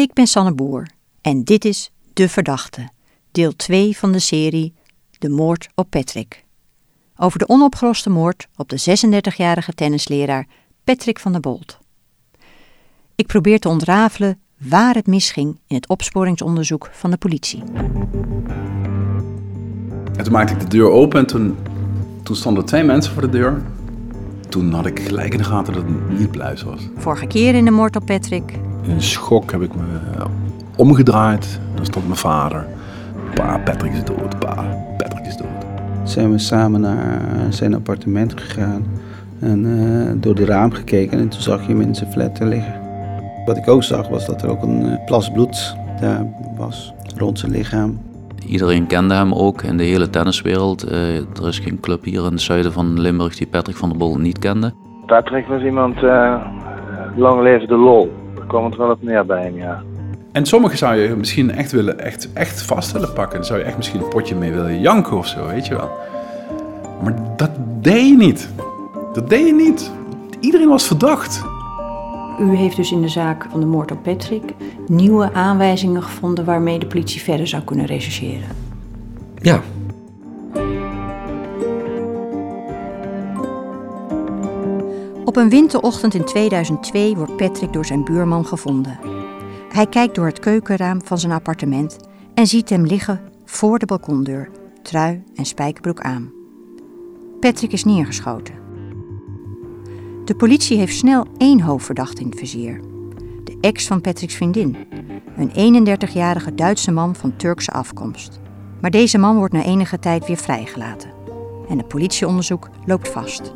Ik ben Sanne Boer en dit is De Verdachte, deel 2 van de serie De Moord op Patrick. Over de onopgeloste moord op de 36-jarige tennisleraar Patrick van der Bolt. Ik probeer te ontrafelen waar het misging in het opsporingsonderzoek van de politie. En toen maakte ik de deur open en toen, toen stonden twee mensen voor de deur. Toen had ik gelijk in de gaten dat het niet Bluis was. Vorige keer in de moord op Patrick. In een schok heb ik me eh, omgedraaid. Dan stond mijn vader. Pa, Patrick is dood. Pa, Patrick is dood. Zijn we samen naar zijn appartement gegaan. En eh, door de raam gekeken en toen zag je hem in zijn flat liggen. Wat ik ook zag was dat er ook een eh, plas bloed daar was rond zijn lichaam. Iedereen kende hem ook in de hele tenniswereld. Eh, er is geen club hier in het zuiden van Limburg die Patrick van der Bol niet kende. Patrick was iemand, uh, lang leven de lol. Kwam het wel op neer bij hem, ja. En sommigen zou je misschien echt, willen, echt, echt vast willen pakken. Dan zou je echt misschien een potje mee willen janken of zo, weet je wel. Maar dat deed je niet. Dat deed je niet. Iedereen was verdacht. U heeft dus in de zaak van de moord op Patrick nieuwe aanwijzingen gevonden waarmee de politie verder zou kunnen rechercheren. Ja. Op een winterochtend in 2002 wordt Patrick door zijn buurman gevonden. Hij kijkt door het keukenraam van zijn appartement en ziet hem liggen voor de balkondeur, trui en spijkerbroek aan. Patrick is neergeschoten. De politie heeft snel één hoofdverdachte in het vizier. De ex van Patrick's vriendin, een 31-jarige Duitse man van Turkse afkomst. Maar deze man wordt na enige tijd weer vrijgelaten. En het politieonderzoek loopt vast.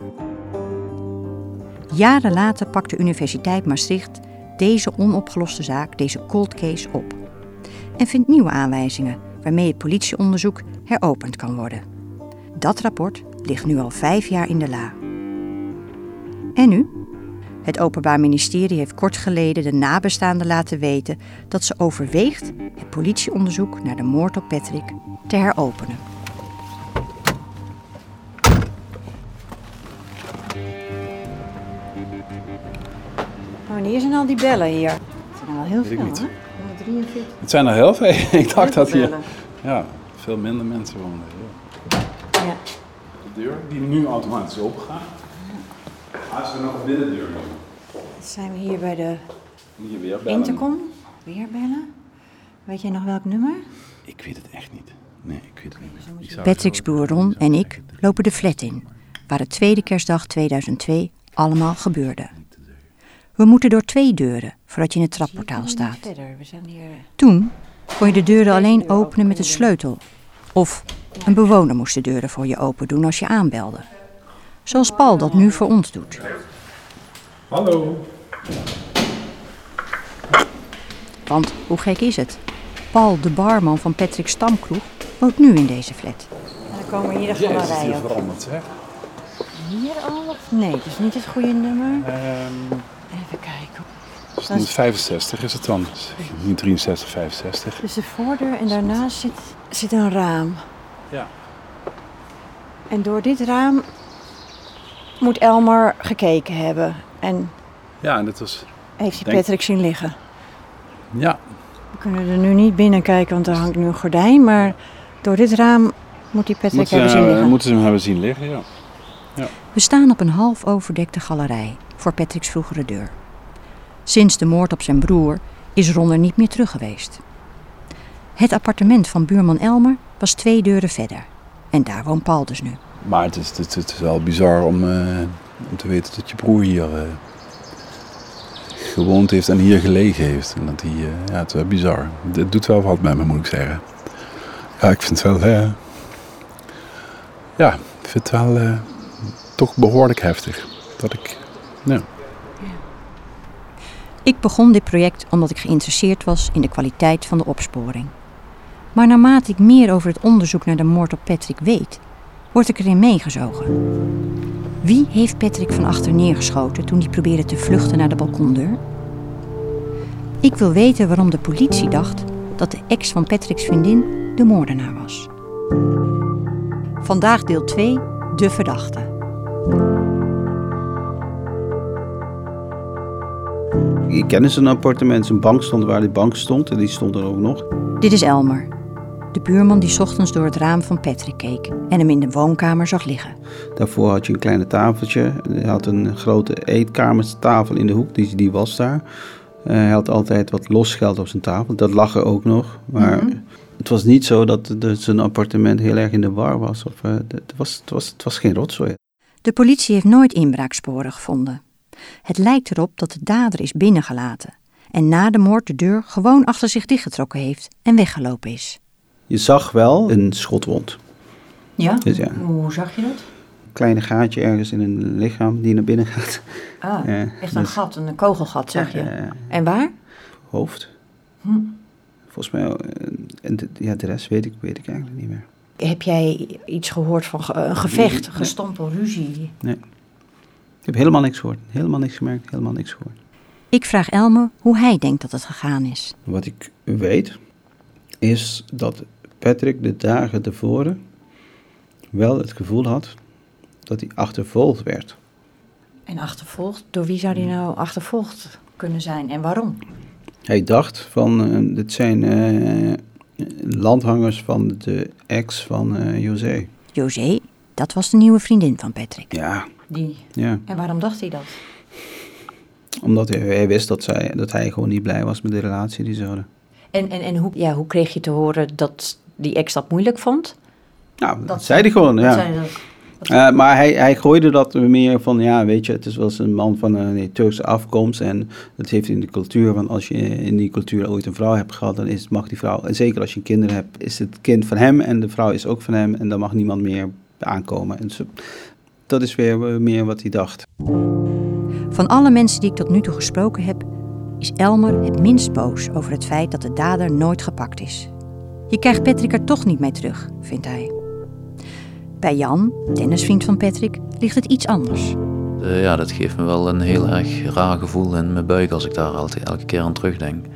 Jaren later pakt de Universiteit Maastricht deze onopgeloste zaak, deze cold case, op. En vindt nieuwe aanwijzingen waarmee het politieonderzoek heropend kan worden. Dat rapport ligt nu al vijf jaar in de la. En nu? Het Openbaar Ministerie heeft kort geleden de nabestaanden laten weten dat ze overweegt het politieonderzoek naar de moord op Patrick te heropenen. Wanneer zijn al die bellen hier? Het zijn er wel heel veel, niet. hè? 143. Het zijn er heel veel. Ik dacht dat hier ja, veel minder mensen woonden. Ja. Ja. De deur die nu automatisch open gaat. Als we nog een binnendeur doen. Dan zijn we hier bij de Hier weer bellen. intercom. Weer bellen. Weet jij nog welk nummer? Ik weet het echt niet. Nee, ik weet het niet. Patrick's broer Ron en ik lopen de flat in, waar de tweede kerstdag 2002 allemaal gebeurde. We moeten door twee deuren voordat je in het trapportaal staat. Toen kon je de deuren alleen openen met een sleutel. Of een bewoner moest de deuren voor je open doen als je aanbelde. Zoals Paul dat nu voor ons doet. Hallo. Want hoe gek is het? Paul, de barman van Patrick's stamkroeg, woont nu in deze flat. En dan komen hier de het is veranderd zeg. Hier al? Of? Nee, dat is niet het goede nummer. Ehm Even kijken. dus het is 65 is het dan. Niet 63, 65. Dus de voordeur en daarnaast zit, zit een raam. Ja. En door dit raam moet Elmar gekeken hebben. En Ja, en dat was... heeft hij Denk- Patrick zien liggen. Ja, We kunnen er nu niet binnen kijken, want er hangt nu een gordijn. Maar door dit raam moet hij Patrick moeten, hebben zien ze- liggen. moeten ze hem hebben zien liggen, ja. We staan op een half overdekte galerij voor Patrick's vroegere deur. Sinds de moord op zijn broer is Ron er niet meer terug geweest. Het appartement van buurman Elmer was twee deuren verder. En daar woont Paul dus nu. Maar het is, het, is wel bizar om, eh, om te weten dat je broer hier eh, gewoond heeft en hier gelegen heeft. En dat eh, ja, het is wel bizar. Het doet wel wat met me, moet ik zeggen. Ja, ik vind het wel, ja, ik vind het wel toch behoorlijk heftig. Dat ik, ja. Ik begon dit project omdat ik geïnteresseerd was in de kwaliteit van de opsporing. Maar naarmate ik meer over het onderzoek naar de moord op Patrick weet, word ik erin meegezogen. Wie heeft Patrick van achter neergeschoten toen hij probeerde te vluchten naar de balkondeur? Ik wil weten waarom de politie dacht dat de ex van Patrick's vriendin de moordenaar was. Vandaag deel 2, de verdachte. Ik kende zijn appartement. Zijn bank stond waar die bank stond en die stond er ook nog. Dit is Elmer, de buurman die 's ochtends door het raam van Patrick keek en hem in de woonkamer zag liggen. Daarvoor had je een kleine tafeltje. Hij had een grote eetkamertafel in de hoek, die, die was daar. Hij had altijd wat losgeld op zijn tafel, dat lag er ook nog. Maar het was niet zo dat zijn appartement heel erg in de war was. Of, eh, het, was, het, was, het was geen rotzooi. De politie heeft nooit inbraaksporen gevonden. Het lijkt erop dat de dader is binnengelaten en na de moord de deur gewoon achter zich dichtgetrokken heeft en weggelopen is. Je zag wel een schotwond. Ja? Dus ja. Hoe zag je dat? Een kleine gaatje ergens in een lichaam die naar binnen gaat. Ah, Ja, echt een dus- gat, een kogelgat zag je. En waar? hoofd. Hm. Volgens mij, eh, en de, ja, de rest weet ik, weet ik eigenlijk niet meer. Heb jij iets gehoord van ge- een gevecht, Nee. gestompel, ruzie? Ik heb helemaal niks gehoord, helemaal niks gemerkt, helemaal niks gehoord. Ik vraag Elmer hoe hij denkt dat het gegaan is. Wat ik weet, is dat Patrick de dagen tevoren wel het gevoel had dat hij achtervolgd werd. En achtervolgd? Door wie zou hij nou achtervolgd kunnen zijn en waarom? Hij dacht van, eh, dit zijn eh, landhangers van de ex van eh José. José, dat was de nieuwe vriendin van Patrick. Ja, Die. ja. En waarom dacht hij dat? Omdat hij, hij wist dat, zij, dat hij gewoon niet blij was met de relatie die ze hadden. En, en, en hoe, ja, hoe kreeg je te horen dat die ex dat moeilijk vond? Nou, dat, Dat zei hij gewoon, Dat ja. zei dat. Eh, maar hij, hij gooide dat meer van, ja, weet je, het is wel eens een man van een Turkse afkomst. En dat heeft in de cultuur, want als je in die cultuur ooit een vrouw hebt gehad, dan is, mag die vrouw, en zeker als je kinderen hebt, is het kind van hem en de vrouw is ook van hem. En dan mag niemand meer aankomen. En zo, dat is weer eh, meer wat hij dacht. Van alle mensen die ik tot nu toe gesproken heb, is Elmer het minst boos over het feit dat de dader nooit gepakt is. Je krijgt Patrick er toch niet mee terug, vindt hij. Bij Jan, tennisvriend van Patrick, ligt het iets anders. Eh, ja, dat geeft me wel een heel erg raar gevoel in mijn buik als ik daar altijd, elke keer aan terugdenk.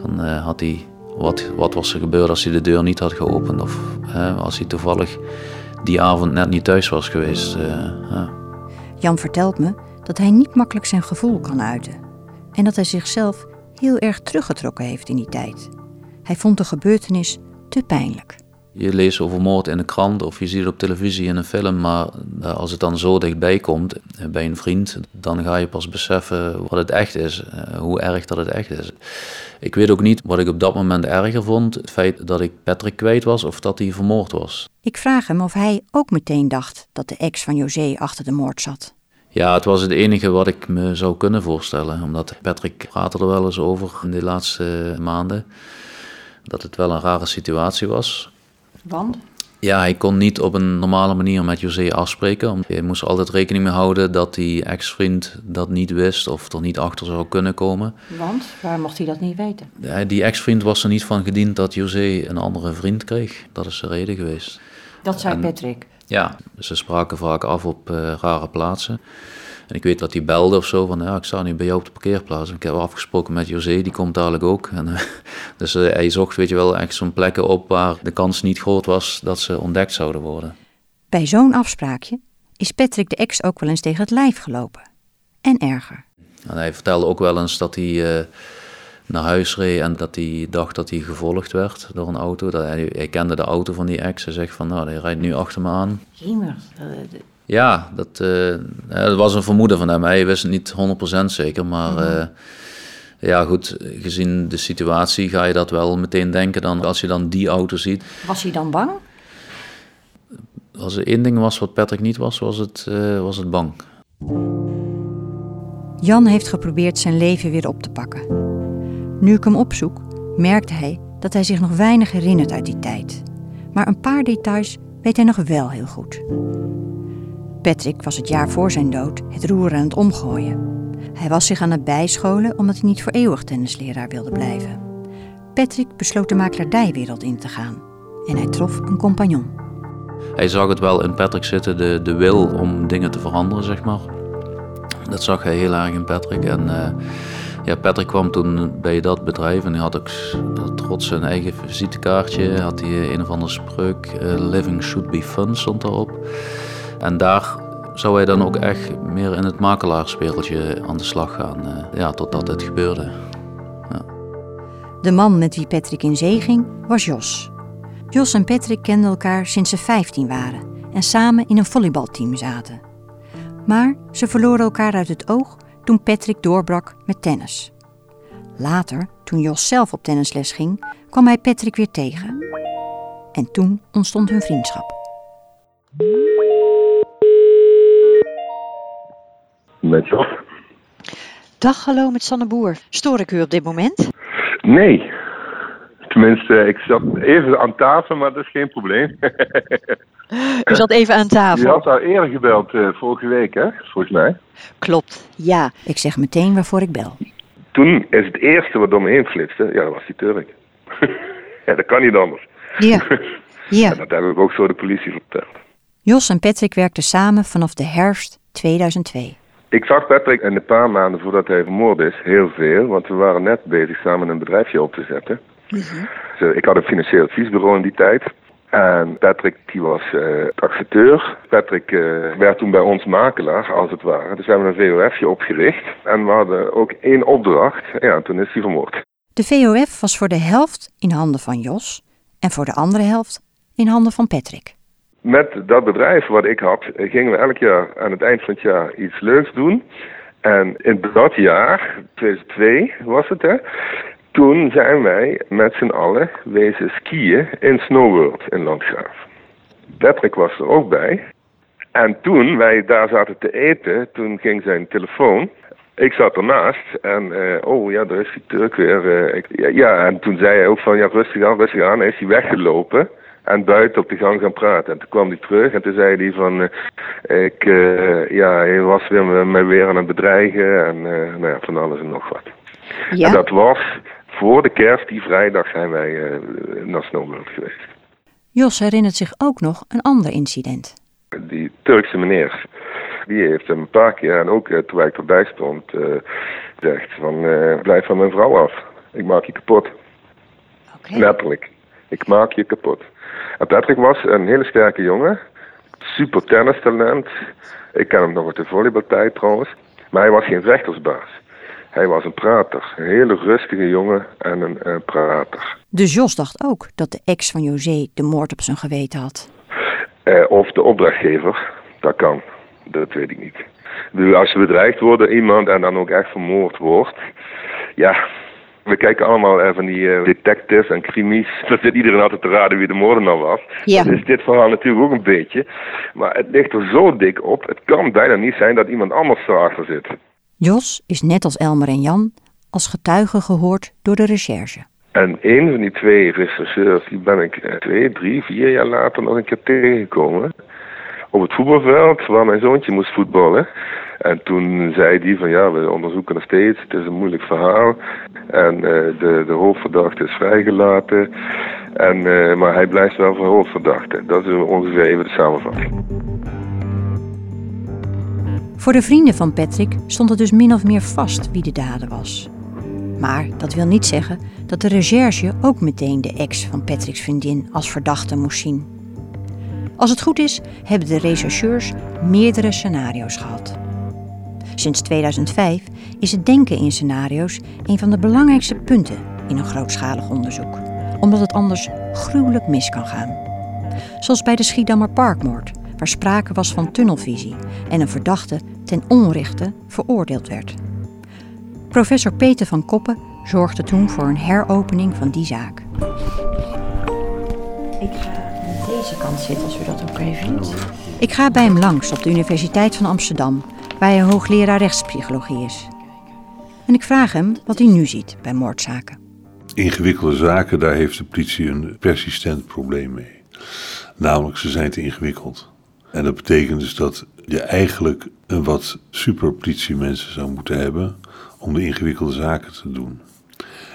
Van, eh, had hij, wat, wat was er gebeurd als hij de deur niet had geopend? Of eh, als hij toevallig die avond net niet thuis was geweest? eh, ja. Jan vertelt me dat hij niet makkelijk zijn gevoel kan uiten. En dat hij zichzelf heel erg teruggetrokken heeft in die tijd. Hij vond de gebeurtenis te pijnlijk. Je leest over moord in de krant of je ziet het op televisie in een film, maar eh, als het dan zo dichtbij komt eh, bij een vriend, dan ga je pas beseffen wat het echt is, eh, hoe erg dat het echt is. Ik weet ook niet wat ik op dat moment erger vond, het feit dat ik Patrick kwijt was of dat hij vermoord was. Ik vraag hem of hij ook meteen dacht dat de ex van José achter de moord zat. Ja, het was het enige wat ik me zou kunnen voorstellen, omdat Patrick praatte er wel eens over in de laatste maanden, dat het wel een rare situatie was. Want? Ja, hij kon niet op een normale manier met José afspreken. Je moest altijd rekening mee houden dat die ex-vriend dat niet wist of er niet achter zou kunnen komen. Want? Waar mocht hij dat niet weten? Die ex-vriend was er niet van gediend dat José een andere vriend kreeg. Dat is de reden geweest. Dat zei En- Patrick. Ja, ze spraken vaak af op eh, rare plaatsen. En ik weet dat hij belde of zo van, ja, ik sta nu bij jou op de parkeerplaats. Ik heb afgesproken met José, die komt dadelijk ook. En, eh, dus eh, hij zocht, weet je wel, echt zo'n plekken op waar de kans niet groot was dat ze ontdekt zouden worden. Bij zo'n afspraakje is Patrick de ex ook wel eens tegen het lijf gelopen. En erger. En hij vertelde ook wel eens dat hij eh, naar huis reed en dat hij dacht dat hij gevolgd werd door een auto. Dat hij, hij kende de auto van die ex. Hij zegt van, nou, hij rijdt nu achter me aan. Jemig. Ja, dat, eh, eh, dat was een vermoeden van hem. Hij wist het niet 100% zeker, maar eh, ja goed, gezien de situatie ga je dat wel meteen denken dan als je dan die auto ziet. Was hij dan bang? Als er één ding was wat Patrick niet was, was het, eh, was het bang. Jan heeft geprobeerd zijn leven weer op te pakken. Nu ik hem opzoek, merkt hij dat hij zich nog weinig herinnert uit die tijd. Maar een paar details weet hij nog wel heel goed. Patrick was het jaar voor zijn dood het roer aan het omgooien. Hij was zich aan het bijscholen omdat hij niet voor eeuwig tennisleraar wilde blijven. Patrick besloot de makelaardijwereld in te gaan en hij trof een compagnon. Hij zag het wel in Patrick zitten, de, de wil om dingen te veranderen, zeg maar. Dat zag hij heel erg in Patrick. En eh, ja, Patrick kwam toen bij dat bedrijf en hij had ook trots zijn eigen visitekaartje. Had hij een of andere spreuk, eh, living should be fun, stond daarop. En daar zou hij dan ook echt meer in het makelaarswereldje aan de slag gaan. Uh, ja, totdat het gebeurde. Ja. De man met wie Patrick in zee ging was Jos. Jos en Patrick kenden elkaar sinds ze 15 waren en samen in een volleybalteam zaten. Maar ze verloren elkaar uit het oog toen Patrick doorbrak met tennis. Later, toen Jos zelf op tennisles ging, kwam hij Patrick weer tegen. En toen ontstond hun vriendschap. Met Jos? Dag, hallo met Sanne Boer. Stoor ik u op dit moment? Nee. Tenminste, ik zat even aan tafel, maar dat is geen probleem. U zat even aan tafel. Je had al eerder gebeld, uh, vorige week, hè? Volgens mij. Klopt, ja. Ik zeg meteen waarvoor ik bel. Toen is het eerste wat door me heen flitste, ja, dat was die Turk. ja, dat kan niet anders. Ja. ja. En dat heb ik ook zo de politie verteld. Jos en Patrick werkten samen vanaf de herfst 2002. Ik zag Patrick in de paar maanden voordat hij vermoord is heel veel, want we waren net bezig samen een bedrijfje op te zetten. Mhm. ik had een financieel adviesbureau in die tijd. En Patrick die was uh, accepteur. Patrick uh, werd toen bij ons makelaar, als het ware. Dus we hebben een VOFje opgericht. En we hadden ook één opdracht. Ja, toen is hij vermoord. De VOF was voor de helft in handen van Jos en voor de andere helft in handen van Patrick. Met dat bedrijf wat ik had, gingen we elk jaar aan het eind van het jaar iets leuks doen. En in dat jaar, 2002 was het, hè, toen zijn wij met z'n allen wezen skiën in Snowworld in Landgraaf. Patrick was er ook bij. En toen wij daar zaten te eten, toen ging zijn telefoon. Ik zat ernaast en, uh, oh ja, daar is die Turk weer. Ik, ja, en toen zei hij ook van, ja, rustig aan, rustig aan. is hij weggelopen en buiten op de gang gaan praten. En toen kwam hij terug en toen zei hij van, uh, ik, ja, hij was weer me weer aan het bedreigen en nou ja, van alles en nog wat. Ja. En dat was voor de kerst, die vrijdag, zijn wij uh, naar Snowworld geweest. Jos herinnert zich ook nog een ander incident. Die Turkse meneer, die heeft een paar keer, en ook uh, toen ik erbij stond, uh, gezegd van blijf van mijn vrouw af. Ik maak je kapot. Okay. Letterlijk. Ik maak je kapot. En Patrick was een hele sterke jongen. Super tennistalent. Ik ken hem nog uit de volleybaltijd trouwens. Maar hij was geen vechtersbaas. Hij was een prater, een hele rustige jongen en een, een prater. Dus Jos dacht ook dat de ex van José de moord op zijn geweten had? Eh, of de opdrachtgever, dat kan. Dat weet ik niet. Dus als je bedreigd wordt door iemand en dan ook echt vermoord wordt, ja, we kijken allemaal van die uh, detectives en crimies. Dat zit iedereen altijd te raden wie de moordenaar was. Ja. Dus dit verhaal natuurlijk ook een beetje. Maar het ligt er zo dik op. Het kan bijna niet zijn dat iemand anders erachter zit. Jos is net als Elmer en Jan als getuige gehoord door de recherche. En een van die twee rechercheurs, die ben ik eh, twee, drie, vier jaar later nog een keer tegengekomen. Op het voetbalveld waar mijn zoontje moest voetballen. En toen zei hij van ja, we onderzoeken nog steeds, het is een moeilijk verhaal. En uh, de, de hoofdverdachte is vrijgelaten. En, uh, maar hij blijft wel voor hoofdverdachte. Dat is ongeveer even de samenvatting. Voor de vrienden van Patrick stond het dus min of meer vast wie de dader was. Maar dat wil niet zeggen dat de recherche ook meteen de ex van Patrick's vriendin als verdachte moest zien. Als het goed is, hebben de rechercheurs meerdere scenario's gehad. Sinds 2005 is het denken in scenario's een van de belangrijkste punten in een grootschalig onderzoek, omdat het anders gruwelijk mis kan gaan. Zoals bij de Schiedammer Parkmoord, waar sprake was van tunnelvisie en een verdachte ten onrechte veroordeeld werd. Professor Peter van Koppen zorgde toen voor een heropening van die zaak. Ik ga aan deze kant zitten als u dat ook even vindt. Ik ga bij hem langs op de Universiteit van Amsterdam, waar hij hoogleraar rechtspsychologie is. En ik vraag hem wat hij nu ziet bij moordzaken. Ingewikkelde zaken, daar heeft de politie een persistent probleem mee. Namelijk, ze zijn te ingewikkeld. En dat betekent dus dat je eigenlijk een wat superpolitiemensen zou moeten hebben om de ingewikkelde zaken te doen.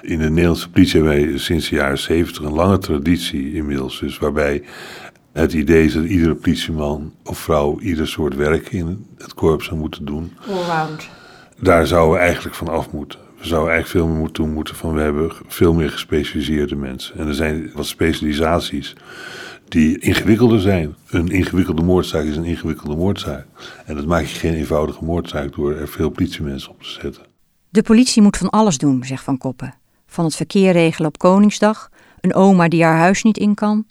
In de Nederlandse politie hebben wij sinds de jaren zeventig een lange traditie inmiddels, dus waarbij het idee is dat iedere politieman of vrouw ieder soort werk in het korps zou moeten doen. Allround. Daar zouden we eigenlijk van af moeten. We We zouden eigenlijk veel meer moeten doen moeten van we hebben veel meer gespecialiseerde mensen. En er zijn wat specialisaties die ingewikkelder zijn. Een ingewikkelde moordzaak is een ingewikkelde moordzaak. En dat maak je geen eenvoudige moordzaak door er veel politiemensen op te zetten. De politie moet van alles doen, zegt Van Koppen. Van het verkeer regelen op Koningsdag, een oma die haar huis niet in kan,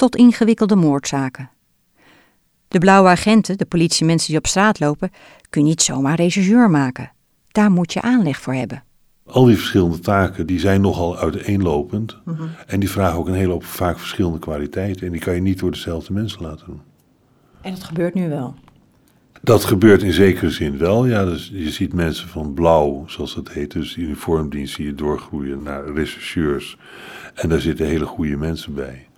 tot ingewikkelde moordzaken. De blauwe agenten, de politiemensen die op straat lopen, kun je niet zomaar rechercheur maken. Daar moet je aanleg voor hebben. Al die verschillende taken die zijn nogal uiteenlopend. En die vragen ook een hele hoop vaak verschillende kwaliteiten. En die kan je niet door dezelfde mensen laten doen. En dat gebeurt nu wel. Dat gebeurt in zekere zin wel. Ja, dus je ziet mensen van blauw, zoals dat heet, dus uniformdienst, zie je doorgroeien naar rechercheurs. En daar zitten hele goede mensen bij.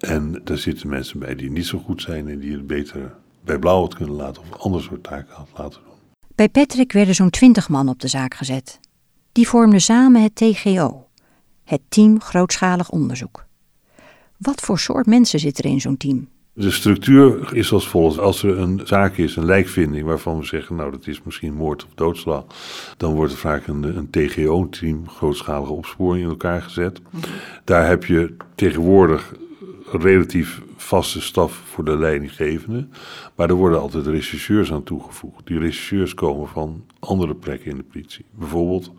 En daar zitten mensen bij die niet zo goed zijn en die het beter bij blauw had kunnen laten of ander soort taken had laten doen. Bij Patrick werden zo'n twintig man op de zaak gezet. Die vormden samen het TGO, het Team Grootschalig Onderzoek. Wat voor soort mensen zit er in zo'n team? De structuur is als volgt. Als er een zaak is, een lijkvinding, waarvan we zeggen, nou dat is misschien moord of doodslag, dan wordt er vaak een, een TGO-team, grootschalige opsporing, in elkaar gezet. Daar heb je tegenwoordig relatief vaste staf voor de leidinggevende, maar er worden altijd rechercheurs aan toegevoegd. Die rechercheurs komen van andere plekken in de politie. Bijvoorbeeld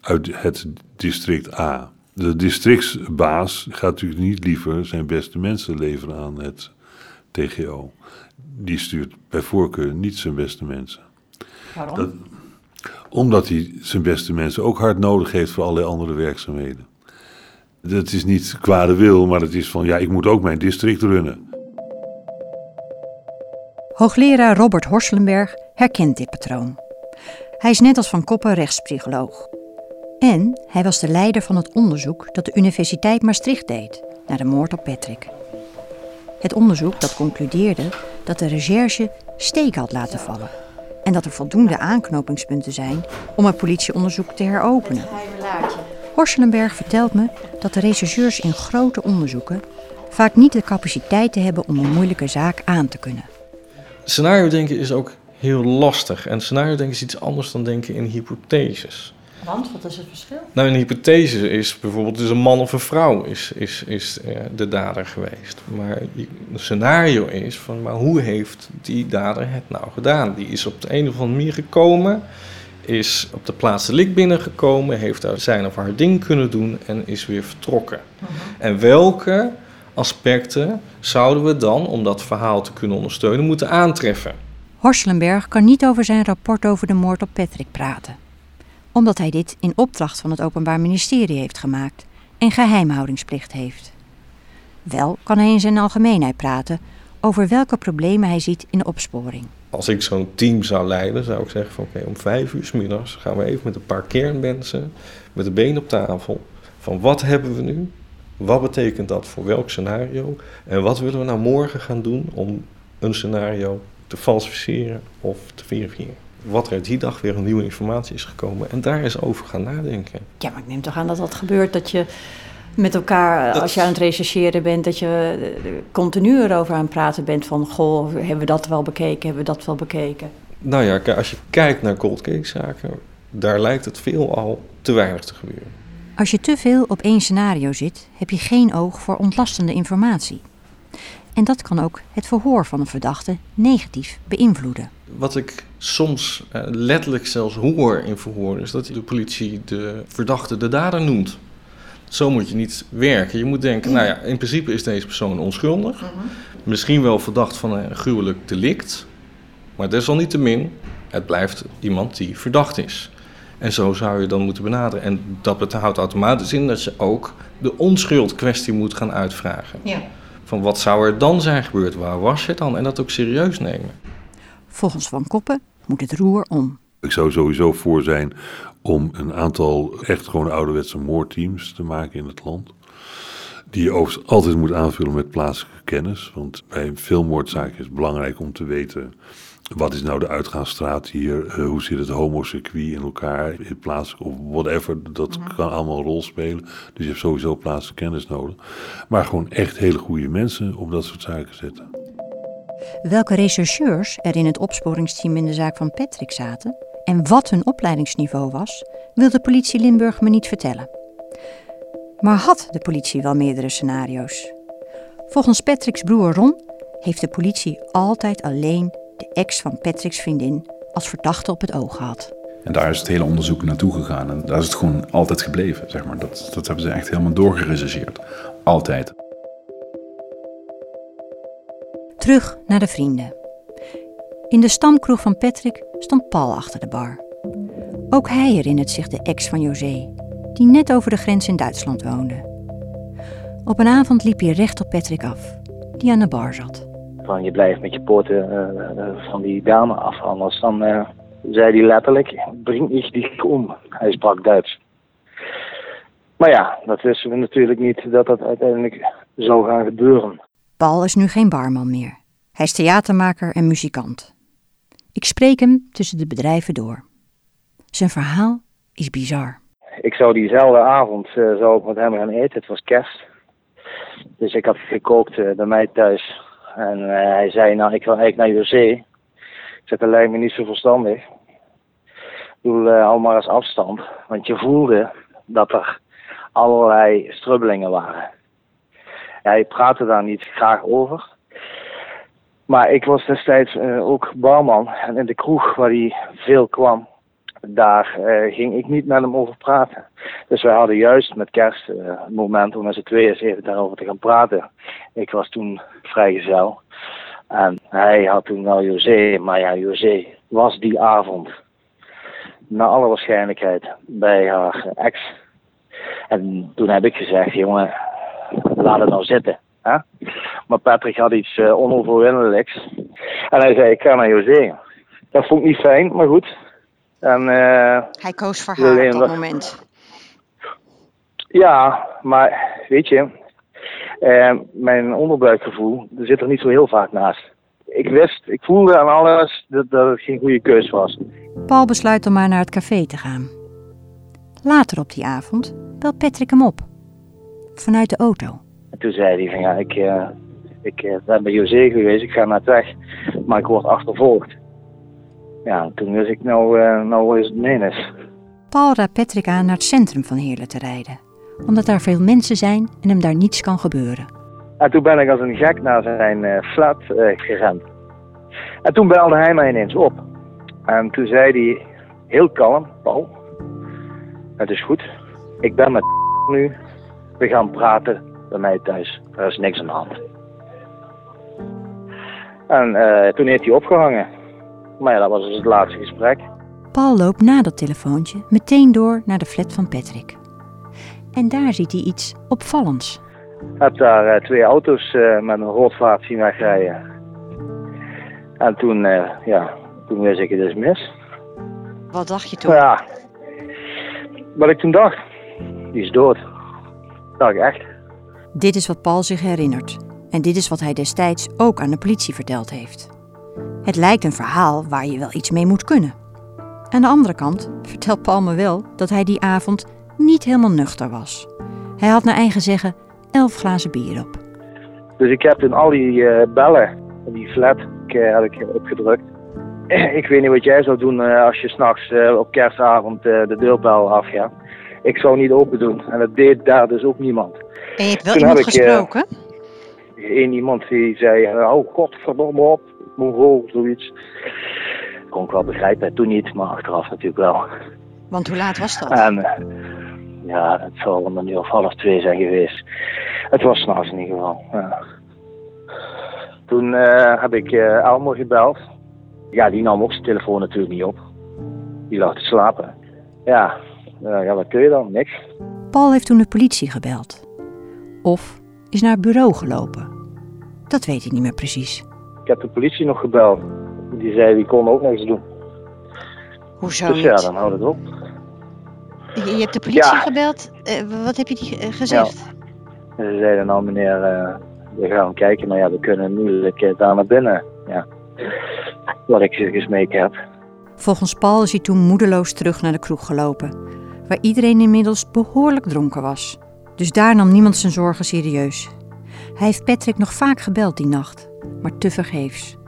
uit het district A. De districtsbaas gaat natuurlijk niet liever zijn beste mensen leveren aan het TGO. Die stuurt bij voorkeur niet zijn beste mensen. Waarom? Dat- omdat hij zijn beste mensen ook hard nodig heeft voor allerlei andere werkzaamheden. Dat is niet kwade wil, maar het is van ja, ik moet ook mijn district runnen. Hoogleraar Robert Horselenberg herkent dit patroon. Hij is net als Van Koppen rechtspsycholoog. En hij was de leider van het onderzoek dat de Universiteit Maastricht deed naar de moord op Patrick. Het onderzoek dat concludeerde dat de recherche steek had laten vallen en dat er voldoende aanknopingspunten zijn om het politieonderzoek te heropenen. Horselenberg vertelt me dat de rechercheurs in grote onderzoeken vaak niet de capaciteiten hebben om een moeilijke zaak aan te kunnen. Scenario denken is ook heel lastig. En scenario denken is iets anders dan denken in hypotheses. Want wat is het verschil? Nou, een hypothese is bijvoorbeeld dus een man of een vrouw is, is, is eh, de dader geweest. Maar een scenario is van, maar hoe heeft die dader het nou gedaan? Die is op de een of andere manier gekomen, is op de plaats delict binnengekomen, heeft daar zijn of haar ding kunnen doen en is weer vertrokken. En welke aspecten zouden we dan, om dat verhaal te kunnen ondersteunen, moeten aantreffen? Horselenberg kan niet over zijn rapport over de moord op Patrick praten. Omdat hij dit in opdracht van het Openbaar Ministerie heeft gemaakt en geheimhoudingsplicht heeft. Wel kan hij in zijn algemeenheid praten over welke problemen hij ziet in de opsporing. Als ik zo'n team zou leiden, zou ik zeggen van oké, om vijf uur 's middags gaan we even met een paar kernmensen, met de been op tafel, van wat hebben we nu? Wat betekent dat voor welk scenario? En wat willen we nou morgen gaan doen om een scenario te falsificeren of te verifiëren? Wat er die dag weer een nieuwe informatie is gekomen en daar eens over gaan nadenken. Ja, maar ik neem toch aan dat dat gebeurt dat je met elkaar, Dat- als je aan het rechercheren bent, dat je eh, continu erover aan het praten bent van, goh, hebben we dat wel bekeken, hebben we dat wel bekeken? Nou ja, als je kijkt naar cold case zaken, daar lijkt het veelal te weinig te gebeuren. Als je te veel op één scenario zit, heb je geen oog voor ontlastende informatie. En dat kan ook het verhoor van een verdachte negatief beïnvloeden. Wat ik soms eh, letterlijk zelfs hoor in verhoor, is dat de politie de verdachte de dader noemt. Zo moet je niet werken. Je moet denken, nou ja, in principe is deze persoon onschuldig. Misschien wel verdacht van een gruwelijk delict. Maar desalniettemin, het blijft iemand die verdacht is. En zo zou je dan moeten benaderen. En dat houdt automatisch in dat je ook de onschuldkwestie moet gaan uitvragen. Ja. Van wat zou er dan zijn gebeurd? Waar was je dan? En dat ook serieus nemen. Volgens Van Koppen moet het roer om. Ik zou sowieso voor zijn om een aantal echt gewoon ouderwetse moordteams te maken in het land. Die je overigens altijd moet aanvullen met plaatselijke kennis. Want bij veel moordzaken is het belangrijk om te weten... wat is nou de uitgaansstraat hier? eh, hoe zit het homocircuit in elkaar? In plaatselijk of whatever. Dat kan allemaal een rol spelen. Dus je hebt sowieso plaatselijke kennis nodig. Maar gewoon echt hele goede mensen op dat soort zaken zetten. Welke rechercheurs er in het opsporingsteam in de zaak van Patrick zaten En wat hun opleidingsniveau was, wil de politie Limburg me niet vertellen. Maar had de politie wel meerdere scenario's? Volgens Patrick's broer Ron heeft de politie altijd alleen de ex van Patrick's vriendin als verdachte op het oog gehad. En daar is het hele onderzoek naartoe gegaan. En daar is het gewoon altijd gebleven, zeg maar. Dat, dat hebben ze echt helemaal doorgerecenseerd. Altijd. Terug naar de vrienden. In de stamkroeg van Patrick stond Paul achter de bar. Ook hij herinnert zich de ex van José, die net over de grens in Duitsland woonde. Op een avond liep hij recht op Patrick af, die aan de bar zat. Van je blijft met je poten eh, eh, van die dame af, anders dan eh, zei hij letterlijk, breng ik dich om. Hij sprak Duits. Maar ja, dat wisten we natuurlijk niet dat dat uiteindelijk zou gaan gebeuren. Paul is nu geen barman meer. Hij is theatermaker en muzikant. Ik spreek hem tussen de bedrijven door. Zijn verhaal is bizar. Ik zou diezelfde avond uh, zou ik met hem gaan eten. Het was kerst. Dus ik had gekookt uh, bij mij thuis. En uh, hij zei, nou, ik wil eigenlijk naar José. Ik zei, dat lijkt me niet zo verstandig. Ik bedoel, hou maar eens afstand. Want je voelde dat er allerlei strubbelingen waren. Hij praatte daar niet graag over. Maar ik was destijds uh, ook barman. En in de kroeg waar hij veel kwam, daar uh, ging ik niet met hem over praten. Dus wij hadden juist met kerst uh, een moment om met z'n tweeën daarover te gaan praten. Ik was toen vrijgezel. En hij had toen wel José, maar ja, José was die avond naar alle waarschijnlijkheid bij haar ex. En toen heb ik gezegd, jongen, laat het nou zitten. Hè? Maar Patrick had iets uh, onoverwinnelijks. En hij zei, ik ga naar José. Dat vond ik niet fijn, maar goed. En, uh, hij koos voor haar op dat moment. Ja, maar weet je, uh, mijn onderbuikgevoel er zit er niet zo heel vaak naast. Ik wist, ik voelde aan alles dat, dat het geen goede keus was. Paul besluit om maar naar het café te gaan. Later op die avond belt Patrick hem op. Vanuit de auto. En toen zei hij van ja, ik, uh, ik uh, ben bij José geweest, ik ga naar het weg, maar ik word achtervolgd. Ja, toen wist ik nou, uh, nou is het menis. Paul raadt Patrick aan naar het centrum van Heerlen te rijden. Omdat daar veel mensen zijn en hem daar niets kan gebeuren. En toen ben ik als een gek naar zijn flat gerend. En toen belde hij mij ineens op. En toen zei hij heel kalm, Paul, het is goed, ik ben met nu, we gaan praten bij mij thuis. Er is niks aan de hand. En uh, toen heeft hij opgehangen. Maar ja, dat was dus het laatste gesprek. Paul loopt na dat telefoontje meteen door naar de flat van Patrick. En daar ziet hij iets opvallends. Ik heb daar uh, twee auto's uh, met een roodvaart zien wegrijden. En toen, ja, toen wist ik het dus mis. Wat dacht je toen? Ja, wat ik toen dacht, die is dood. Dat dacht ik echt. Dit is wat Paul zich herinnert. En dit is wat hij destijds ook aan de politie verteld heeft. Het lijkt een verhaal waar je wel iets mee moet kunnen. Aan de andere kant vertelt Paul me wel dat hij die avond niet helemaal nuchter was. Hij had naar eigen zeggen elf glazen bier op. Dus ik heb toen al die uh, bellen, die flat, uh, had ik opgedrukt. ik weet niet wat jij zou doen uh, als je s'nachts op kerstavond de deurbel afgaat. Ik zou niet open doen. En dat deed daar dus ook niemand. En je hebt wel Toen iemand gesproken? Eén iemand die zei, oh godverdomme op, mongool, zoiets. Kon ik wel begrijpen, toen niet, maar achteraf natuurlijk wel. Want hoe laat was dat? En, ja, het zal om een uur of half twee zijn geweest. Het was s'nachts in ieder geval. Ja. Toen uh, heb ik uh, Elmo gebeld. Ja, die nam ook zijn telefoon natuurlijk niet op. Die lag te slapen. Ja, ja, wat kun je dan? Niks. Paul heeft toen de politie gebeld. Of is naar het bureau gelopen. Dat weet hij niet meer precies. Ik heb de politie nog gebeld. Die zei die kon ook niks doen. Hoezo Dus niet? ja, dan houdt het op. Je, je hebt de politie Ja. gebeld. Eh, wat heb je die eh, gezegd? En ze zeiden nou meneer, eh, we gaan kijken, maar ja, we kunnen moeilijk eh, daar naar binnen. Ja. Wat ik ze gesmeken heb. Volgens Paul is hij toen moedeloos terug naar de kroeg gelopen, waar iedereen inmiddels behoorlijk dronken was. Dus daar nam niemand zijn zorgen serieus. Hij heeft Patrick nog vaak gebeld die nacht, maar tevergeefs.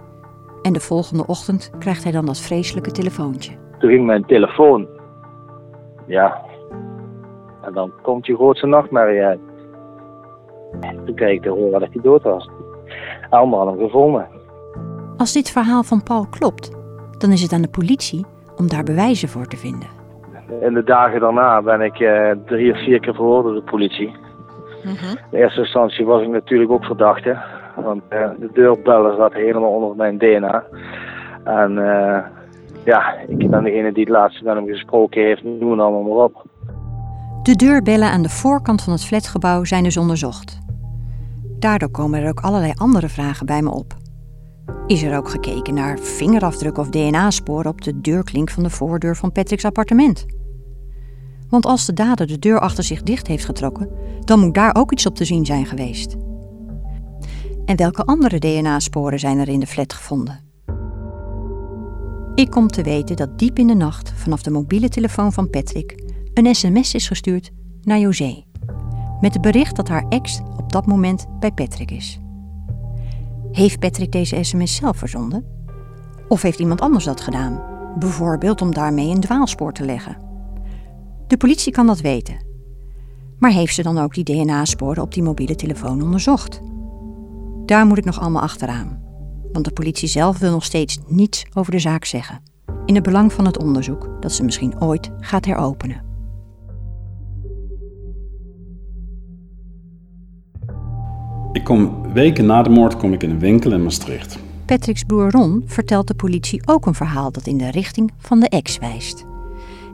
En de volgende ochtend krijgt hij dan dat vreselijke telefoontje. Toen ging mijn telefoon. Ja. En dan komt je grootste nachtmerrie uit. Toen kreeg ik te horen dat hij dood was. Allemaal hem gevonden. Als dit verhaal van Paul klopt, dan is het aan de politie om daar bewijzen voor te vinden. In de dagen daarna ben ik eh, drie of vier keer verhoord door de politie. In eerste instantie was ik natuurlijk ook verdachte. Want eh, de deurbellen zat helemaal onder mijn DNA. En eh, ja, ik ben degene die het laatste met hem gesproken heeft. Noem het allemaal maar op. De deurbellen aan de voorkant van het flatgebouw zijn dus onderzocht. Daardoor komen er ook allerlei andere vragen bij me op. Is er ook gekeken naar vingerafdrukken of DNA-sporen op de deurklink van de voordeur van Patrick's appartement? Want als de dader de deur achter zich dicht heeft getrokken, dan moet daar ook iets op te zien zijn geweest. En welke andere DNA-sporen zijn er in de flat gevonden? Ik kom te weten dat diep in de nacht vanaf de mobiele telefoon van Patrick een sms is gestuurd naar José. Met het bericht dat haar ex op dat moment bij Patrick is. Heeft Patrick deze sms zelf verzonden? Of heeft iemand anders dat gedaan? Bijvoorbeeld om daarmee een dwaalspoor te leggen. De politie kan dat weten. Maar heeft ze dan ook die DNA-sporen op die mobiele telefoon onderzocht? Daar moet ik nog allemaal achteraan. Want de politie zelf wil nog steeds niets over de zaak zeggen. In het belang van het onderzoek dat ze misschien ooit gaat heropenen. Ik kom weken na de moord kom ik in een winkel in Maastricht. Patrick's broer Ron vertelt de politie ook een verhaal dat in de richting van de ex wijst.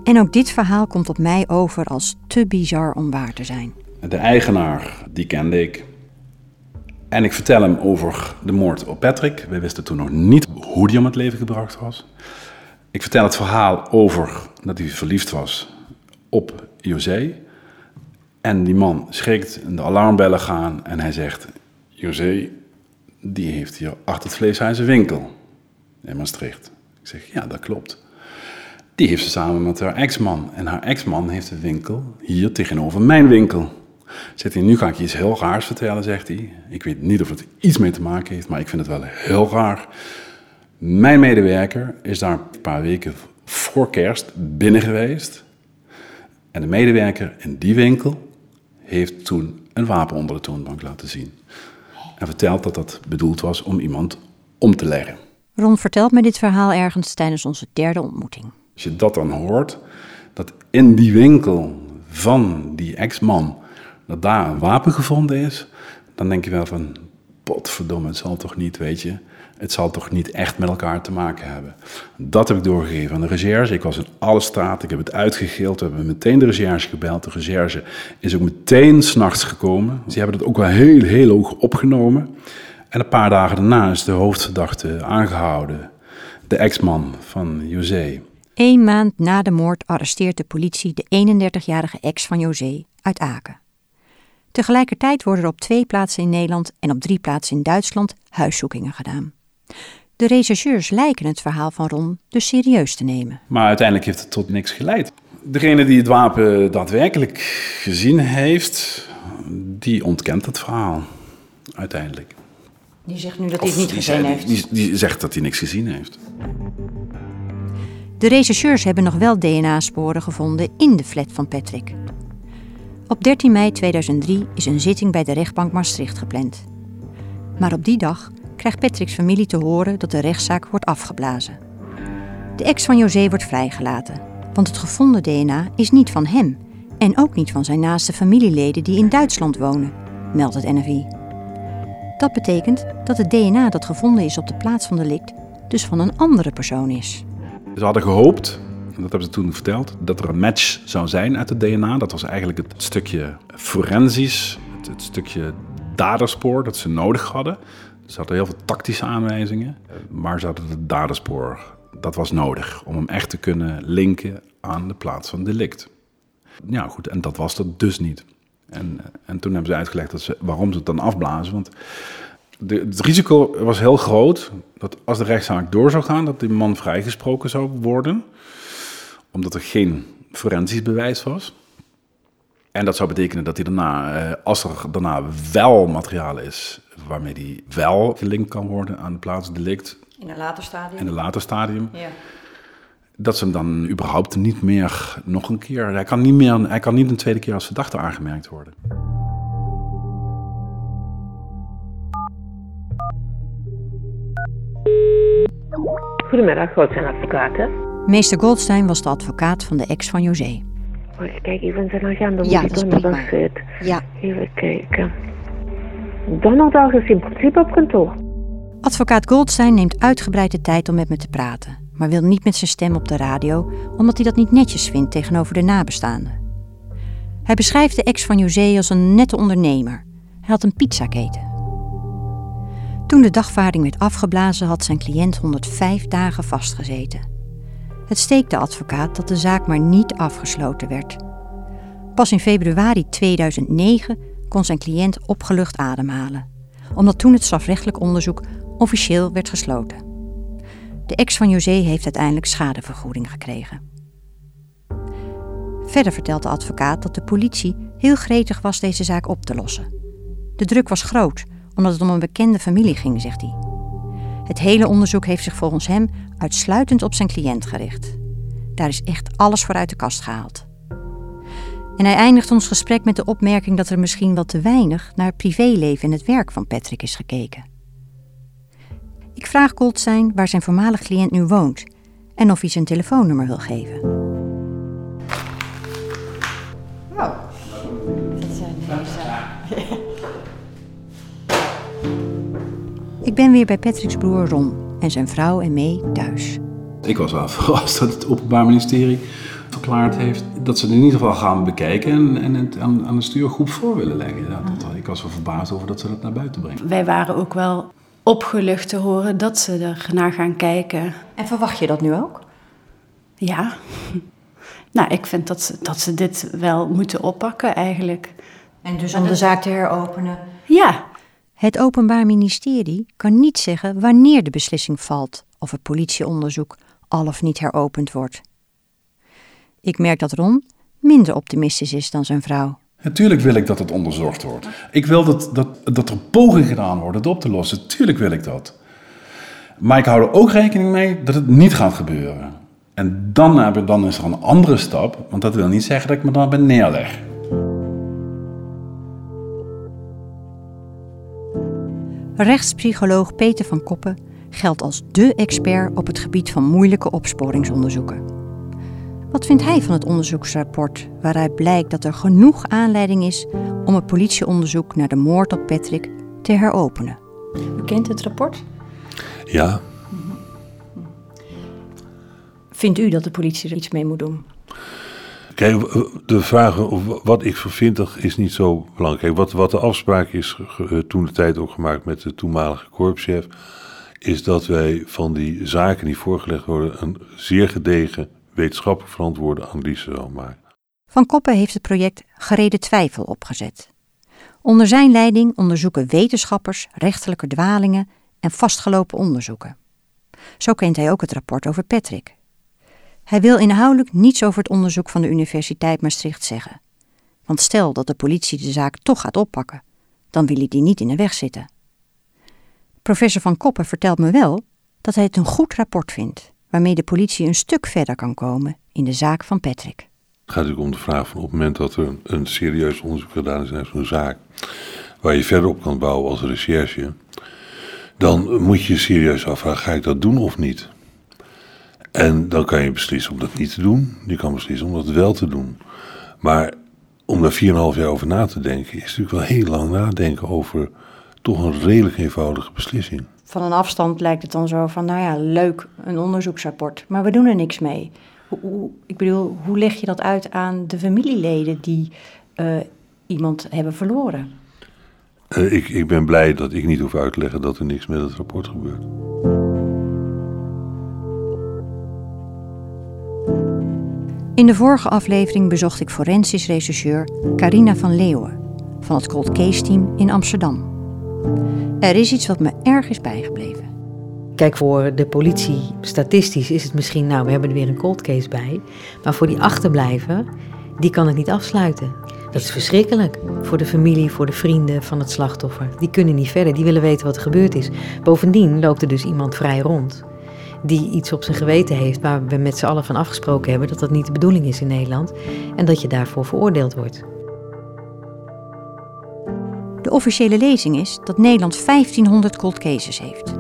En ook dit verhaal komt op mij over als te bizar om waar te zijn. De eigenaar, die kende ik. En ik vertel hem over de moord op Patrick. We wisten toen nog niet hoe die om het leven gebracht was. Ik vertel het verhaal over dat hij verliefd was op José. En die man schrikt en de alarmbellen gaan en hij zegt... José, die heeft hier achter het vleeshuis een winkel in Maastricht. Ik zeg, ja, dat klopt. Die heeft ze samen met haar ex-man. En haar ex-man heeft een winkel hier tegenover mijn winkel. Zegt hij, nu ga ik je iets heel raars vertellen, zegt hij. Ik weet niet of het iets mee te maken heeft, maar ik vind het wel heel raar. Mijn medewerker is daar een paar weken voor kerst binnen geweest. En de medewerker in die winkel heeft toen een wapen onder de toonbank laten zien. En vertelt dat dat bedoeld was om iemand om te leggen. Ron vertelt me dit verhaal ergens tijdens onze derde ontmoeting. Als je dat dan hoort, dat in die winkel van die ex-man, dat daar een wapen gevonden is, dan denk je wel van, potverdomme, het zal toch niet, weet je, het zal toch niet echt met elkaar te maken hebben. Dat heb ik doorgegeven aan de recherche. Ik was in alle straten, ik heb het uitgegeeld, we hebben meteen de recherche gebeld. De recherche is ook meteen s'nachts gekomen. Ze hebben het ook wel heel, heel hoog opgenomen. En een paar dagen daarna is de hoofdverdachte aangehouden, de ex-man van José. Eén maand na de moord arresteert de politie de 31-jarige ex van José uit Aken. Tegelijkertijd worden er op twee plaatsen in Nederland en op drie plaatsen in Duitsland huiszoekingen gedaan. De rechercheurs lijken het verhaal van Ron dus serieus te nemen. Maar uiteindelijk heeft het tot niks geleid. Degene die het wapen daadwerkelijk gezien heeft, die ontkent het verhaal. Uiteindelijk. Die zegt nu dat hij het niet gezien heeft. Die, die zegt dat hij niks gezien heeft. De rechercheurs hebben nog wel DNA-sporen gevonden in de flat van Patrick. Op 13 mei 2003 is een zitting bij de rechtbank Maastricht gepland. Maar op die dag krijgt Patrick's familie te horen dat de rechtszaak wordt afgeblazen. De ex van José wordt vrijgelaten, want het gevonden DNA is niet van hem en ook niet van zijn naaste familieleden die in Duitsland wonen, meldt het NFI. Dat betekent dat het DNA dat gevonden is op de plaats van delict dus van een andere persoon is. Ze hadden gehoopt, en dat hebben ze toen verteld, dat er een match zou zijn uit het DNA. Dat was eigenlijk het stukje forensisch, het, het stukje daderspoor dat ze nodig hadden. Ze hadden heel veel tactische aanwijzingen, maar ze hadden het daderspoor. Dat was nodig om hem echt te kunnen linken aan de plaats van delict. Ja, goed, en dat was er dus niet. En, en toen hebben ze uitgelegd dat ze, waarom ze het dan afblazen. Want de, het risico was heel groot dat als de rechtszaak door zou gaan, dat die man vrijgesproken zou worden. Omdat er geen forensisch bewijs was. En dat zou betekenen dat hij daarna, eh, als er daarna wel materiaal is waarmee hij wel gelinkt kan worden aan de plaats delict In een later stadium. in een later stadium, Ja. dat ze hem dan überhaupt niet meer nog een keer. Hij kan niet, meer, hij kan niet een tweede keer als verdachte aangemerkt worden. Goedemiddag, Goldstein Advocaten. Meester Goldstein was de advocaat van de ex van José. Oh, kijken, even in zijn agenda. Ja, dat dat zit. Ja. Even kijken. Donderdag is in principe op kantoor. Advocaat Goldstein neemt uitgebreid de tijd om met me te praten, maar wil niet met zijn stem op de radio, omdat hij dat niet netjes vindt tegenover de nabestaanden. Hij beschrijft de ex van José als een nette ondernemer. Hij had een pizzaketen. Toen de dagvaarding werd afgeblazen, had zijn cliënt 105 dagen vastgezeten. Het steekt de advocaat dat de zaak maar niet afgesloten werd. Pas in februari 2009 kon zijn cliënt opgelucht ademhalen, omdat toen het strafrechtelijk onderzoek officieel werd gesloten. De ex van José heeft uiteindelijk schadevergoeding gekregen. Verder vertelt de advocaat dat de politie heel gretig was deze zaak op te lossen. De druk was groot, omdat het om een bekende familie ging, zegt hij. Het hele onderzoek heeft zich volgens hem uitsluitend op zijn cliënt gericht. Daar is echt alles voor uit de kast gehaald. En hij eindigt ons gesprek met de opmerking dat er misschien wel te weinig naar het privéleven en het werk van Patrick is gekeken. Ik vraag Goldstein waar zijn voormalig cliënt nu woont en of hij zijn telefoonnummer wil geven. Ik ben weer bij Patrick's broer Ron en zijn vrouw en mee thuis. Ik was wel verrast dat het Openbaar Ministerie verklaard heeft dat ze het in ieder geval gaan bekijken en, en het aan, aan de stuurgroep voor willen leggen. Ja, dat, ik was wel verbaasd over dat ze dat naar buiten brengen. Wij waren ook wel opgelucht te horen dat ze er naar gaan kijken. En verwacht je dat nu ook? Ja. Nou, ik vind dat ze, dat ze dit wel moeten oppakken eigenlijk. En dus om de zaak te heropenen? Ja. Het Openbaar Ministerie kan niet zeggen wanneer de beslissing valt of het politieonderzoek al of niet heropend wordt. Ik merk dat Ron minder optimistisch is dan zijn vrouw. Natuurlijk wil ik dat het onderzocht wordt. Ik wil dat, dat, dat er pogingen gedaan worden het op te lossen. Tuurlijk wil ik dat. Maar ik hou er ook rekening mee dat het niet gaat gebeuren. En dan, dan is er een andere stap, want dat wil niet zeggen dat ik me daarbij neerleg. Rechtspsycholoog Peter van Koppen geldt als dé expert op het gebied van moeilijke opsporingsonderzoeken. Wat vindt hij van het onderzoeksrapport waaruit blijkt dat er genoeg aanleiding is om het politieonderzoek naar de moord op Patrick te heropenen? U kent het rapport? Ja, Vindt u dat de politie er iets mee moet doen? Kijk, de vraag wat ik vervindig is niet zo belangrijk. Wat, wat de afspraak is eh, toen de tijd ook gemaakt met de toenmalige korpschef, is dat wij van die zaken die voorgelegd worden een zeer gedegen wetenschappelijk verantwoorde analyse zal maken. Van Koppen heeft het project Gereden Twijfel opgezet. Onder zijn leiding onderzoeken wetenschappers rechtelijke dwalingen en vastgelopen onderzoeken. Zo kent hij ook het rapport over Patrick. Hij wil inhoudelijk niets over het onderzoek van de Universiteit Maastricht zeggen. Want stel dat de politie de zaak toch gaat oppakken, dan wil hij die niet in de weg zitten. Professor Van Koppen vertelt me wel dat hij het een goed rapport vindt, waarmee de politie een stuk verder kan komen in de zaak van Patrick. Het gaat natuurlijk om de vraag van op het moment dat er een, serieus onderzoek gedaan is naar zo'n zaak, waar je verder op kan bouwen als recherche, dan moet je je serieus afvragen, ga ik dat doen of niet? En dan kan je beslissen om dat niet te doen, je kan beslissen om dat wel te doen. Maar om daar 4,5 jaar over na te denken, is natuurlijk wel heel lang nadenken over toch een redelijk eenvoudige beslissing. Van een afstand lijkt het dan zo van, nou ja, leuk, een onderzoeksrapport, maar we doen er niks mee. Hoe, hoe- ik bedoel, hoe leg je dat uit aan de familieleden die eh, iemand hebben verloren? Eh, ik, ik ben blij dat ik niet hoef uit te leggen dat er niks met het rapport gebeurt. In de vorige aflevering bezocht ik forensisch rechercheur Carina van Leeuwen van het Cold Case Team in Amsterdam. Er is iets wat me erg is bijgebleven. Kijk, voor de politie, statistisch is het misschien, nou, we hebben er weer een cold case bij. Maar voor die achterblijver, die kan het niet afsluiten. Dat is verschrikkelijk. Voor de familie, voor de vrienden van het slachtoffer. Die kunnen niet verder, die willen weten wat er gebeurd is. Bovendien loopt er dus iemand vrij rond. Die iets op zijn geweten heeft waar we met z'n allen van afgesproken hebben dat dat niet de bedoeling is in Nederland en dat je daarvoor veroordeeld wordt. De officiële lezing is dat Nederland 1500 cold cases heeft.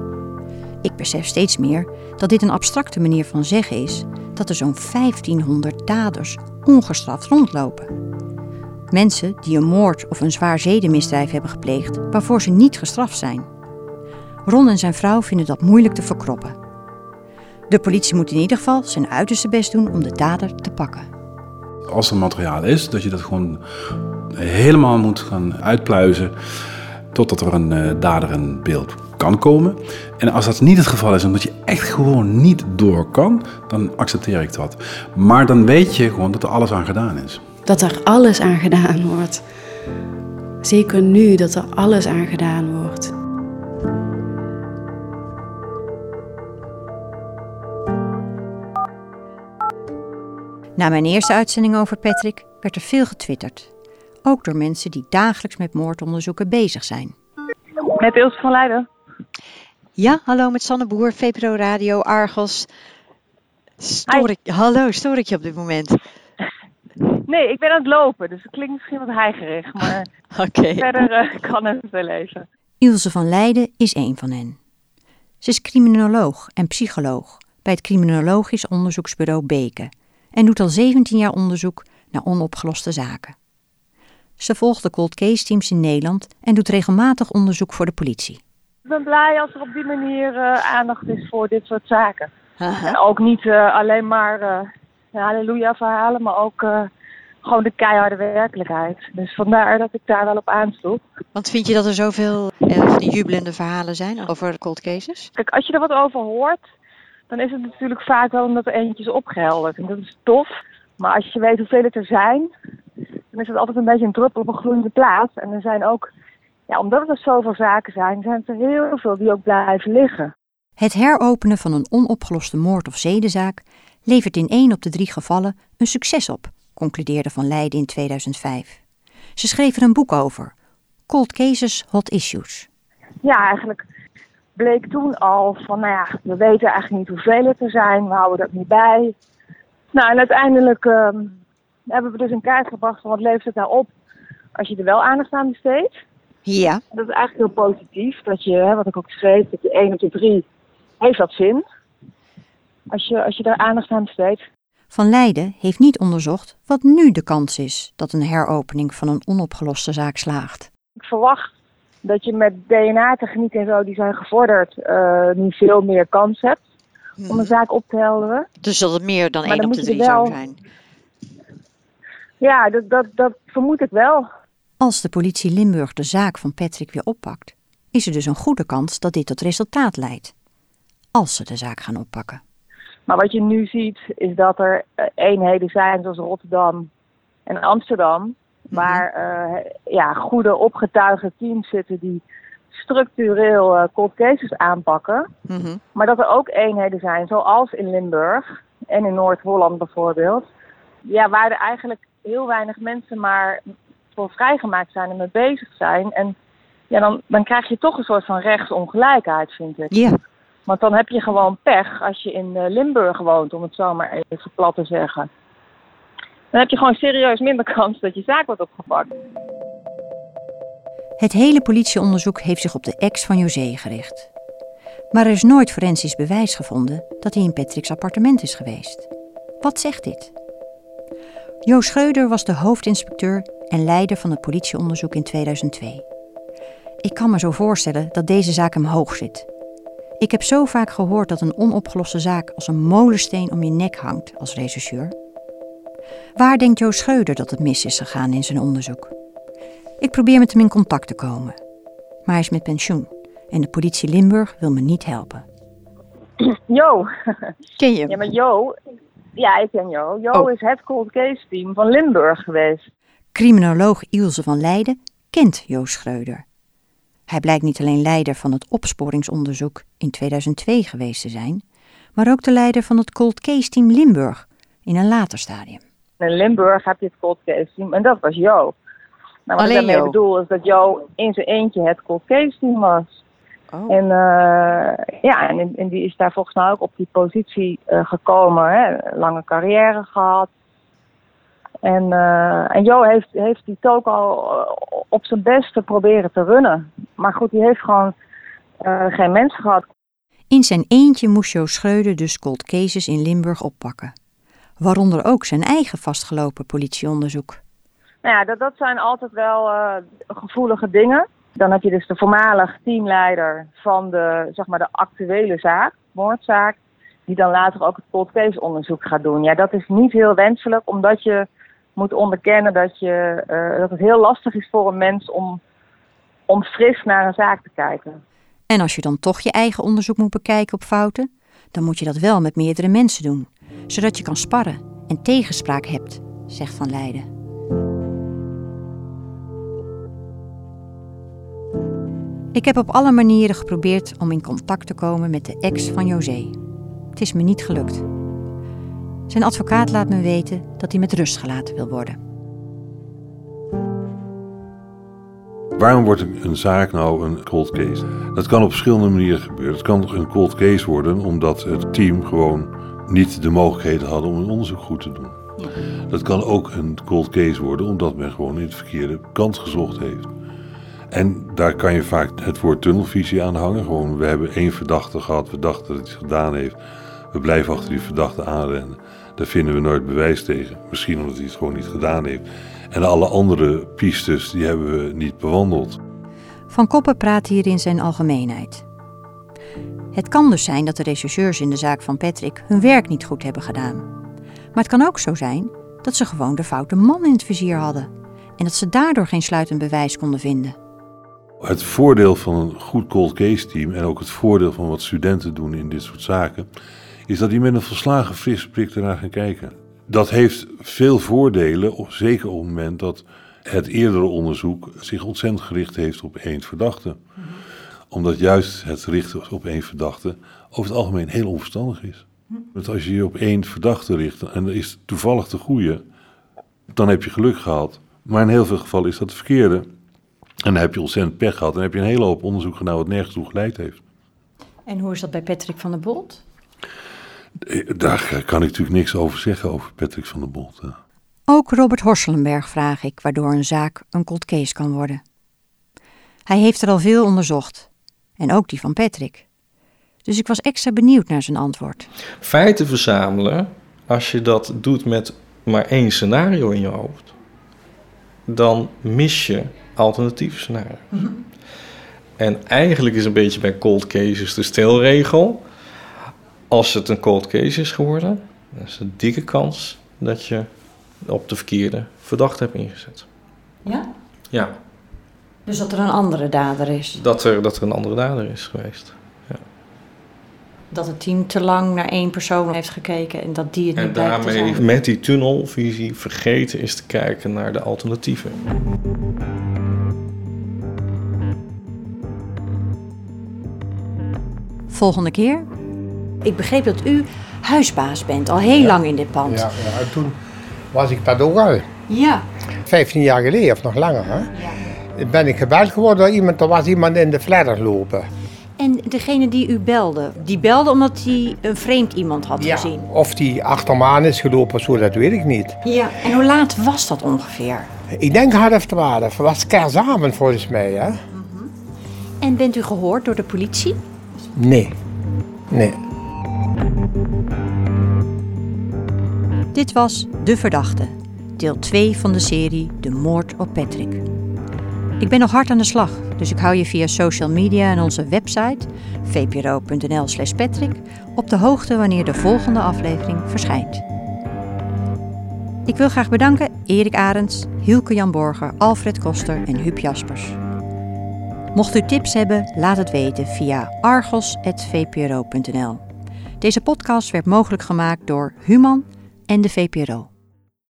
Ik besef steeds meer dat dit een abstracte manier van zeggen is dat er zo'n 1500 daders ongestraft rondlopen. Mensen die een moord of een zwaar zedenmisdrijf hebben gepleegd waarvoor ze niet gestraft zijn. Ron en zijn vrouw vinden dat moeilijk te verkroppen. De politie moet in ieder geval zijn uiterste best doen om de dader te pakken. Als er materiaal is, dat je dat gewoon helemaal moet gaan uitpluizen totdat er een uh, dader in beeld kan komen. En als dat niet het geval is, omdat je echt gewoon niet door kan, dan accepteer ik dat. Maar dan weet je gewoon dat er alles aan gedaan is. Dat er alles aan gedaan wordt. Zeker nu dat er alles aan gedaan wordt. Na mijn eerste uitzending over Patrick werd er veel getwitterd. Ook door mensen die dagelijks met moordonderzoeken bezig zijn. Met Ilse van Leiden. Ja, hallo met Sanne Boer, VPRO Radio, Argos. Stoor ik, hallo, stoor ik je op dit moment? Nee, ik ben aan het lopen, dus het klinkt misschien wat heigerig, maar okay. verder uh, kan het veel leven. Ilse van Leiden is een van hen. Ze is criminoloog en psycholoog bij het criminologisch onderzoeksbureau Beke en doet al 17 jaar onderzoek naar onopgeloste zaken. Ze volgt de cold case teams in Nederland en doet regelmatig onderzoek voor de politie. Ik ben blij als er op die manier uh, aandacht is voor dit soort zaken. En ook niet uh, alleen maar uh, halleluja verhalen, maar ook gewoon de keiharde werkelijkheid. Dus vandaar dat ik daar wel op aanstoel. Want vind je dat er zoveel van die jubelende verhalen zijn over cold cases? Kijk, als je er wat over hoort, dan is het natuurlijk vaak wel omdat er eentjes opgehelderd. En dat is tof. Maar als je weet hoeveel het er zijn, dan is het altijd een beetje een druppel op een gloeiende plaats. En er zijn ook, ja, omdat er zoveel zaken zijn, zijn er heel veel die ook blijven liggen. Het heropenen van een onopgeloste moord of zedenzaak levert in één op de drie gevallen een succes op, concludeerde Van Leiden in 2005. Ze schreef er een boek over, Cold Cases, Hot Issues. Ja, eigenlijk bleek toen al van, nou ja, we weten eigenlijk niet hoeveel het er zijn, we houden dat niet bij. Nou, en uiteindelijk uh, hebben we dus een kaart gebracht van wat levert het nou op als je er wel aandacht aan besteedt. Ja. Dat is eigenlijk heel positief, dat je, hè, wat ik ook schreef, dat je 1 op de 3 heeft dat zin. Als je, als je daar aandacht aan besteedt. Van Leiden heeft niet onderzocht wat nu de kans is dat een heropening van een onopgeloste zaak slaagt. Ik verwacht dat je met DNA-techniek en zo, die zijn gevorderd, uh, nu veel meer kans hebt hmm. om een zaak op te helderen. Dus dat het meer dan 1 op de 3 wel... zou zijn? Ja, dat, dat, dat vermoed ik wel. Als de politie Limburg de zaak van Patrick weer oppakt, is er dus een goede kans dat dit tot resultaat leidt. Als ze de zaak gaan oppakken. Maar wat je nu ziet, is dat er eenheden zijn zoals Rotterdam en Amsterdam, waar uh, ja, goede opgetuigde teams zitten die structureel uh, cold cases aanpakken. Mm -hmm. Maar dat er ook eenheden zijn, zoals in Limburg en in Noord-Holland bijvoorbeeld, ja, waar er eigenlijk heel weinig mensen maar voor vrijgemaakt zijn en mee bezig zijn. En ja, dan, dan krijg je toch een soort van rechtsongelijkheid, vind ik. Ja. Want dan heb je gewoon pech als je in uh, Limburg woont, om het zo maar even plat te zeggen. Dan heb je gewoon serieus minder kans dat je zaak wordt opgepakt. Het hele politieonderzoek heeft zich op de ex van José gericht. Maar er is nooit forensisch bewijs gevonden dat hij in Patrick's appartement is geweest. Wat zegt dit? Jo Schreuder was de hoofdinspecteur en leider van het politieonderzoek in 2002. Ik kan me zo voorstellen dat deze zaak hem hoog zit. Ik heb zo vaak gehoord dat een onopgeloste zaak als een molensteen om je nek hangt als rechercheur. Waar denkt Jo Schreuder dat het mis is gegaan in zijn onderzoek? Ik probeer met hem in contact te komen. Maar hij is met pensioen en de politie Limburg wil me niet helpen. Jo. Ken je hem? Ja, maar Jo... Ja, ik ken Jo. Jo oh. is het cold case team van Limburg geweest. Criminoloog Ilse van Leiden kent Jo Schreuder. Hij blijkt niet alleen leider van het opsporingsonderzoek in 2002 geweest te zijn, maar ook de leider van het cold case team Limburg in een later stadium. In Limburg heb je het cold case team en dat was Jo. Nou, wat Alleen ik daarmee Jo? bedoel is dat Jo in zijn eentje het cold case team was. En, uh, ja, en, en, die is daar volgens mij ook op die positie uh, gekomen. Hè? Lange carrière gehad. En, uh, en Jo heeft, heeft die ook al op zijn beste proberen te runnen. Maar goed, die heeft gewoon geen mensen gehad. In zijn eentje moest Jo Schreuder dus cold cases in Limburg oppakken. Waaronder ook zijn eigen vastgelopen politieonderzoek. Nou ja, dat, dat zijn altijd wel gevoelige dingen. Dan heb je dus de voormalig teamleider van de, zeg maar de actuele zaak, moordzaak, die dan later ook het cold case onderzoek gaat doen. Ja, dat is niet heel wenselijk, omdat je moet onderkennen dat, je, uh, dat het heel lastig is voor een mens om, om fris naar een zaak te kijken. En als je dan toch je eigen onderzoek moet bekijken op fouten, dan moet je dat wel met meerdere mensen doen, zodat je kan sparren en tegenspraak hebt, zegt Van Leiden. Ik heb op alle manieren geprobeerd om in contact te komen met de ex van José. Het is me niet gelukt. Zijn advocaat laat me weten dat hij met rust gelaten wil worden. Waarom wordt een zaak nou een cold case? Dat kan op verschillende manieren gebeuren. Het kan een cold case worden omdat het team gewoon niet de mogelijkheden hadden om een onderzoek goed te doen. Dat kan ook een cold case worden omdat men gewoon in het verkeerde kant gezocht heeft. En daar kan je vaak het woord tunnelvisie aan hangen. Gewoon, we hebben één verdachte gehad, we dachten dat hij het gedaan heeft. We blijven achter die verdachte aanrennen. Daar vinden we nooit bewijs tegen. Misschien omdat hij het gewoon niet gedaan heeft. En alle andere pistes, die hebben we niet bewandeld. Van Koppen praat hier in zijn algemeenheid. Het kan dus zijn dat de rechercheurs in de zaak van Patrick hun werk niet goed hebben gedaan. Maar het kan ook zo zijn dat ze gewoon de foute man in het vizier hadden. En dat ze daardoor geen sluitend bewijs konden vinden. Het voordeel van een goed cold case team en ook het voordeel van wat studenten doen in dit soort zaken, is dat die met een verslagen frisse blik ernaar gaan kijken. Dat heeft veel voordelen, zeker op het moment dat het eerdere onderzoek zich ontzettend gericht heeft op één verdachte. Omdat juist het richten op één verdachte over het algemeen heel onverstandig is. Want als je je op één verdachte richt en dat is toevallig de goede, dan heb je geluk gehad. Maar in heel veel gevallen is dat het verkeerde. En dan heb je ontzettend pech gehad. En dan heb je een hele hoop onderzoek gedaan wat nergens toe geleid heeft. En hoe is dat bij Patrick van der Bolt? Eh, daar kan ik natuurlijk niks over zeggen, over Patrick van der Bolt. Ook Robert Horselenberg vraag ik waardoor een zaak een cold case kan worden. Hij heeft er al veel onderzocht. En ook die van Patrick. Dus ik was extra benieuwd naar zijn antwoord. Feiten verzamelen, als je dat doet met maar één scenario in je hoofd, dan mis je alternatieve scenario. Mhm. En eigenlijk is een beetje bij cold cases de stelregel. Als het een cold case is geworden, dan is een dikke kans dat je op de verkeerde verdachte hebt ingezet. Ja? Ja. Dus dat er een andere dader is? Dat er, dat er een andere dader is geweest. Ja. Dat het team te lang naar één persoon heeft gekeken en dat die het niet blijkt te zijn. met die tunnelvisie vergeten is te kijken naar de alternatieven. Volgende keer. Ik begreep dat u huisbaas bent, al heel lang in dit pand. Ja, ja, toen was ik dat ook al. Ja. 15 jaar geleden of nog langer. Hè? Ja. Ben ik gebeld geworden door iemand, er was iemand in de fladder lopen. En degene die u belde, die belde omdat hij een vreemd iemand had ja, gezien? Of die achter me aan is gelopen, zo, dat weet ik niet. Ja, en hoe laat was dat ongeveer? Ik denk half twaalf. Het was kerstavond volgens mij. Hè? Mm -hmm. En bent u gehoord door de politie? Nee. Nee. Dit was De Verdachte, deel 2 van de serie De Moord op Patrick. Ik ben nog hard aan de slag, dus ik hou je via social media en onze website vpro.nl/slash Patrick op de hoogte wanneer de volgende aflevering verschijnt. Ik wil graag bedanken Erik Arends, Hielke Jan Borger, Alfred Koster en Huub Jaspers. Mocht u tips hebben, laat het weten via argos.vpro.nl. Deze podcast werd mogelijk gemaakt door Human en de VPRO.